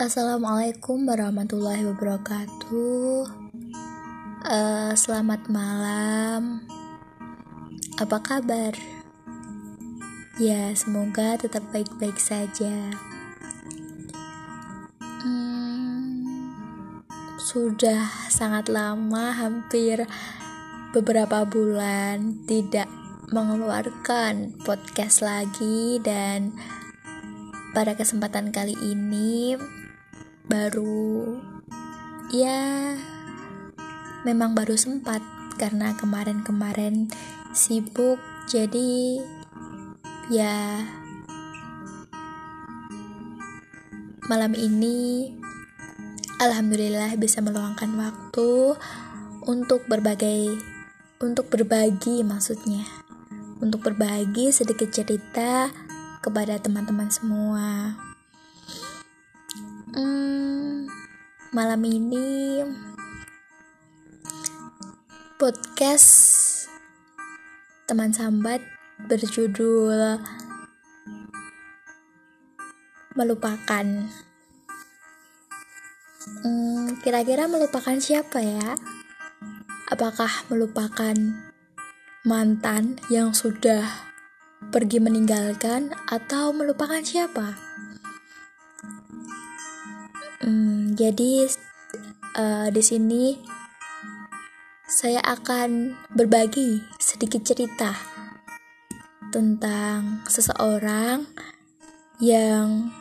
Assalamualaikum warahmatullahi wabarakatuh. Uh, selamat malam. Apa kabar? Ya, semoga tetap baik-baik saja. Hmm, sudah sangat lama, hampir beberapa bulan tidak mengeluarkan podcast lagi dan pada kesempatan kali ini baru ya memang baru sempat karena kemarin-kemarin sibuk jadi ya malam ini alhamdulillah bisa meluangkan waktu untuk berbagai untuk berbagi maksudnya. Untuk berbagi sedikit cerita kepada teman-teman semua. Hmm, malam ini podcast teman sambat berjudul melupakan. Hmm, kira-kira melupakan siapa ya? Apakah melupakan mantan yang sudah pergi meninggalkan atau melupakan siapa? Hmm, jadi uh, di sini saya akan berbagi sedikit cerita tentang seseorang yang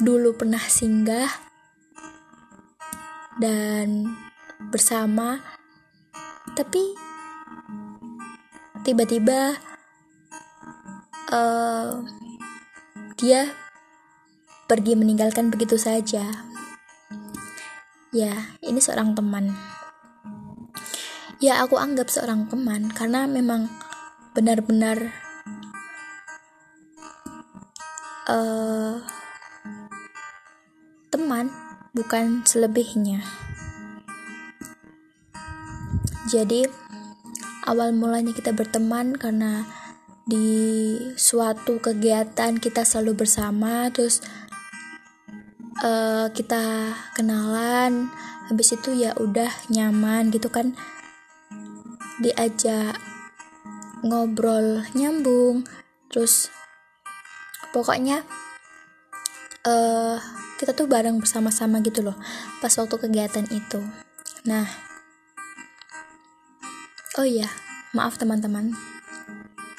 dulu pernah singgah dan bersama, tapi tiba-tiba uh, dia pergi meninggalkan begitu saja. Ya, ini seorang teman. Ya, aku anggap seorang teman karena memang benar-benar uh, teman, bukan selebihnya. Jadi, awal mulanya kita berteman karena di suatu kegiatan kita selalu bersama, terus uh, kita kenalan habis itu ya udah nyaman gitu kan. Diajak ngobrol nyambung terus pokoknya uh, kita tuh bareng bersama-sama gitu loh pas waktu kegiatan itu. Nah oh iya maaf teman-teman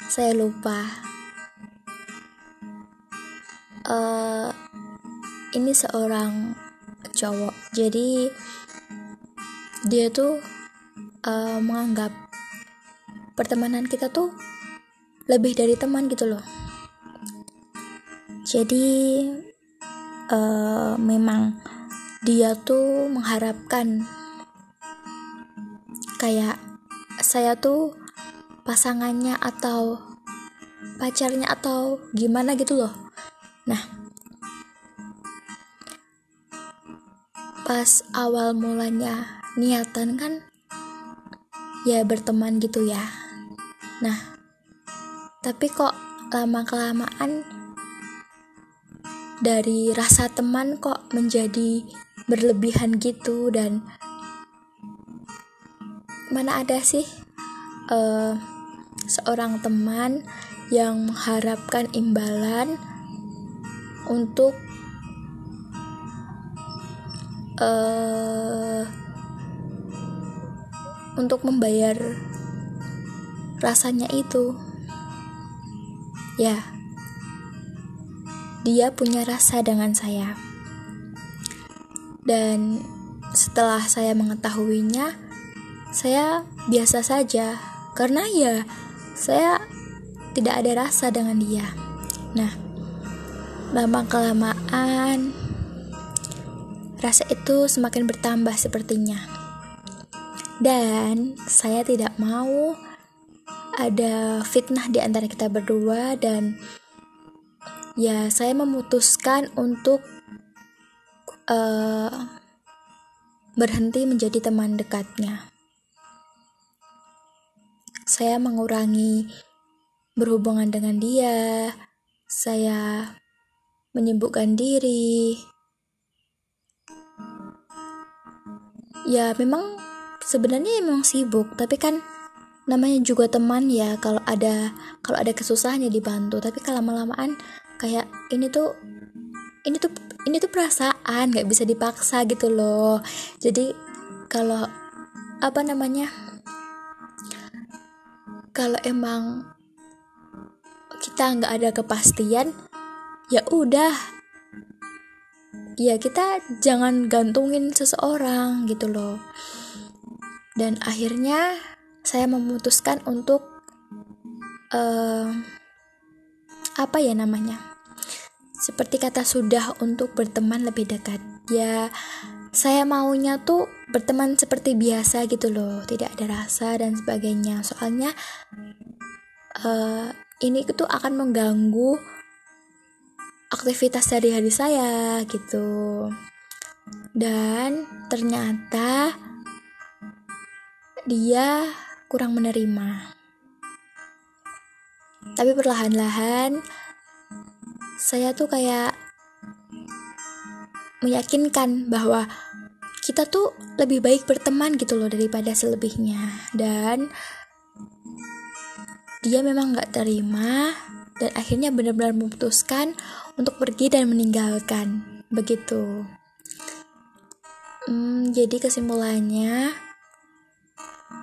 saya lupa. Uh, ini seorang cowok. Jadi dia tuh uh, menganggap pertemanan kita tuh lebih dari teman gitu loh. Jadi uh, memang dia tuh mengharapkan kayak saya tuh pasangannya atau pacarnya atau gimana gitu loh. Nah pas awal mulanya niatan kan ya berteman gitu ya. Nah tapi kok lama kelamaan dari rasa teman kok menjadi berlebihan gitu dan mana ada sih uh, seorang teman yang mengharapkan imbalan untuk uh, untuk membayar rasanya itu. Ya dia punya rasa dengan saya. Dan setelah saya mengetahuinya saya biasa saja. Karena ya saya tidak ada rasa dengan dia. Nah lama kelamaan Rasa itu semakin bertambah sepertinya. Dan saya tidak mau ada fitnah di antara kita berdua dan ya saya memutuskan untuk uh, berhenti menjadi teman dekatnya. Saya mengurangi berhubungan dengan dia, saya menyibukkan diri, ya memang sebenarnya emang sibuk tapi kan namanya juga teman ya kalau ada kalau ada kesusahannya dibantu. Tapi kalau lama-lamaan kayak ini tuh ini tuh ini tuh perasaan nggak bisa dipaksa gitu loh. Jadi kalau apa namanya kalau emang kita nggak ada kepastian ya udah ya kita jangan gantungin seseorang gitu loh. Dan akhirnya saya memutuskan untuk uh, apa ya namanya? Seperti kata sudah untuk berteman lebih dekat. Ya saya maunya tuh berteman seperti biasa gitu loh. Tidak ada rasa dan sebagainya. Soalnya uh, ini tuh akan mengganggu aktivitas sehari-hari saya gitu dan ternyata dia kurang menerima. Tapi perlahan-lahan saya tuh kayak meyakinkan bahwa kita tuh lebih baik berteman gitu loh daripada selebihnya dan dia memang gak terima dan akhirnya benar-benar memutuskan untuk pergi dan meninggalkan. Begitu. Hmm, jadi kesimpulannya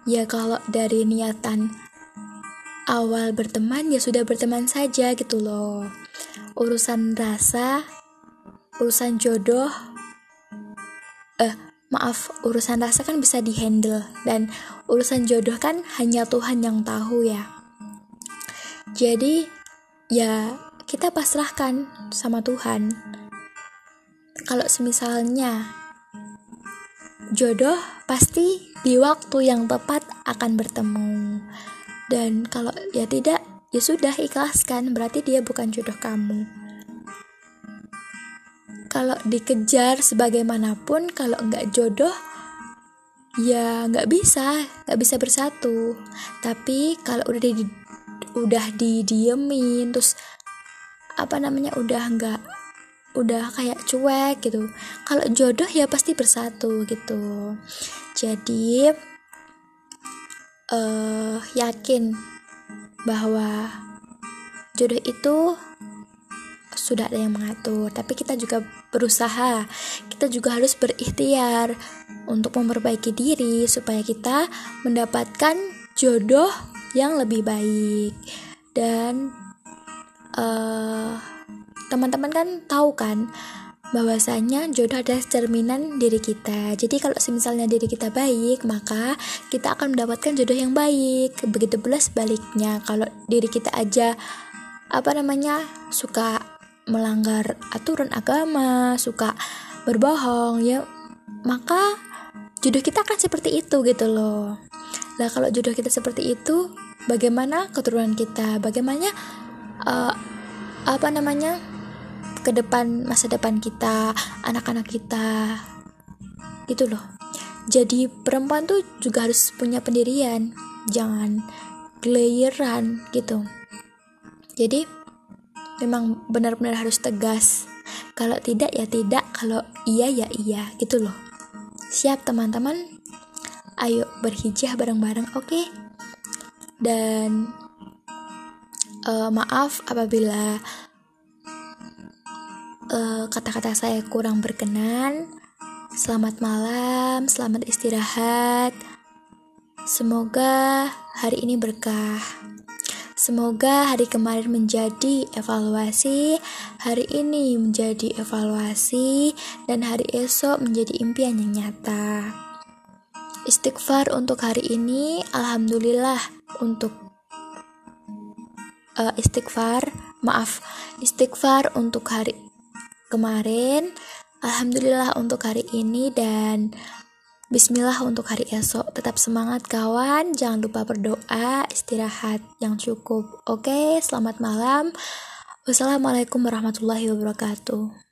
ya kalau dari niatan awal berteman ya sudah berteman saja gitu loh. Urusan rasa urusan jodoh eh maaf urusan rasa kan bisa dihandle. Dan urusan jodoh kan hanya Tuhan yang tahu ya. Jadi ya kita pasrahkan sama Tuhan kalau semisalnya jodoh pasti di waktu yang tepat akan bertemu. Dan kalau ya tidak, ya sudah ikhlaskan, berarti dia bukan jodoh kamu. Kalau dikejar sebagaimanapun, kalau nggak jodoh, ya nggak bisa, nggak bisa bersatu. Tapi kalau udah udah didiemin, terus apa namanya udah nggak udah kayak cuek gitu. Kalau jodoh ya pasti bersatu gitu. Jadi uh, yakin bahwa jodoh itu sudah ada yang mengatur. Tapi kita juga berusaha. Kita juga harus berikhtiar untuk memperbaiki diri supaya kita mendapatkan jodoh yang lebih baik dan uh, teman-teman kan tahu kan bahwasanya jodoh adalah cerminan diri kita. Jadi kalau misalnya diri kita baik, maka kita akan mendapatkan jodoh yang baik. Begitu pula sebaliknya, kalau diri kita aja apa namanya suka melanggar aturan agama, suka berbohong, ya maka jodoh kita akan seperti itu gitu loh. Lah kalau jodoh kita seperti itu, bagaimana keturunan kita? Bagaimana uh, apa namanya? ke depan masa depan kita anak-anak kita? Gitu loh. Jadi perempuan tuh juga harus punya pendirian jangan gelayeran gitu. Jadi memang benar-benar harus tegas. Kalau tidak ya tidak. Kalau iya ya iya gitu loh. Siap teman-teman ayo berhijrah bareng-bareng oke okay? dan uh, maaf apabila Eh, kata-kata uh, saya kurang berkenan. Selamat malam, selamat istirahat. Semoga hari ini berkah. Semoga hari kemarin menjadi evaluasi, hari ini menjadi evaluasi, dan hari esok menjadi impian yang nyata. Istighfar untuk hari ini, alhamdulillah untuk uh, istighfar, maaf, istighfar untuk hari kemarin. Alhamdulillah untuk hari ini dan Bismillah untuk hari esok. Tetap semangat kawan, jangan lupa berdoa, istirahat yang cukup. Oke, selamat malam. Wassalamualaikum warahmatullahi wabarakatuh.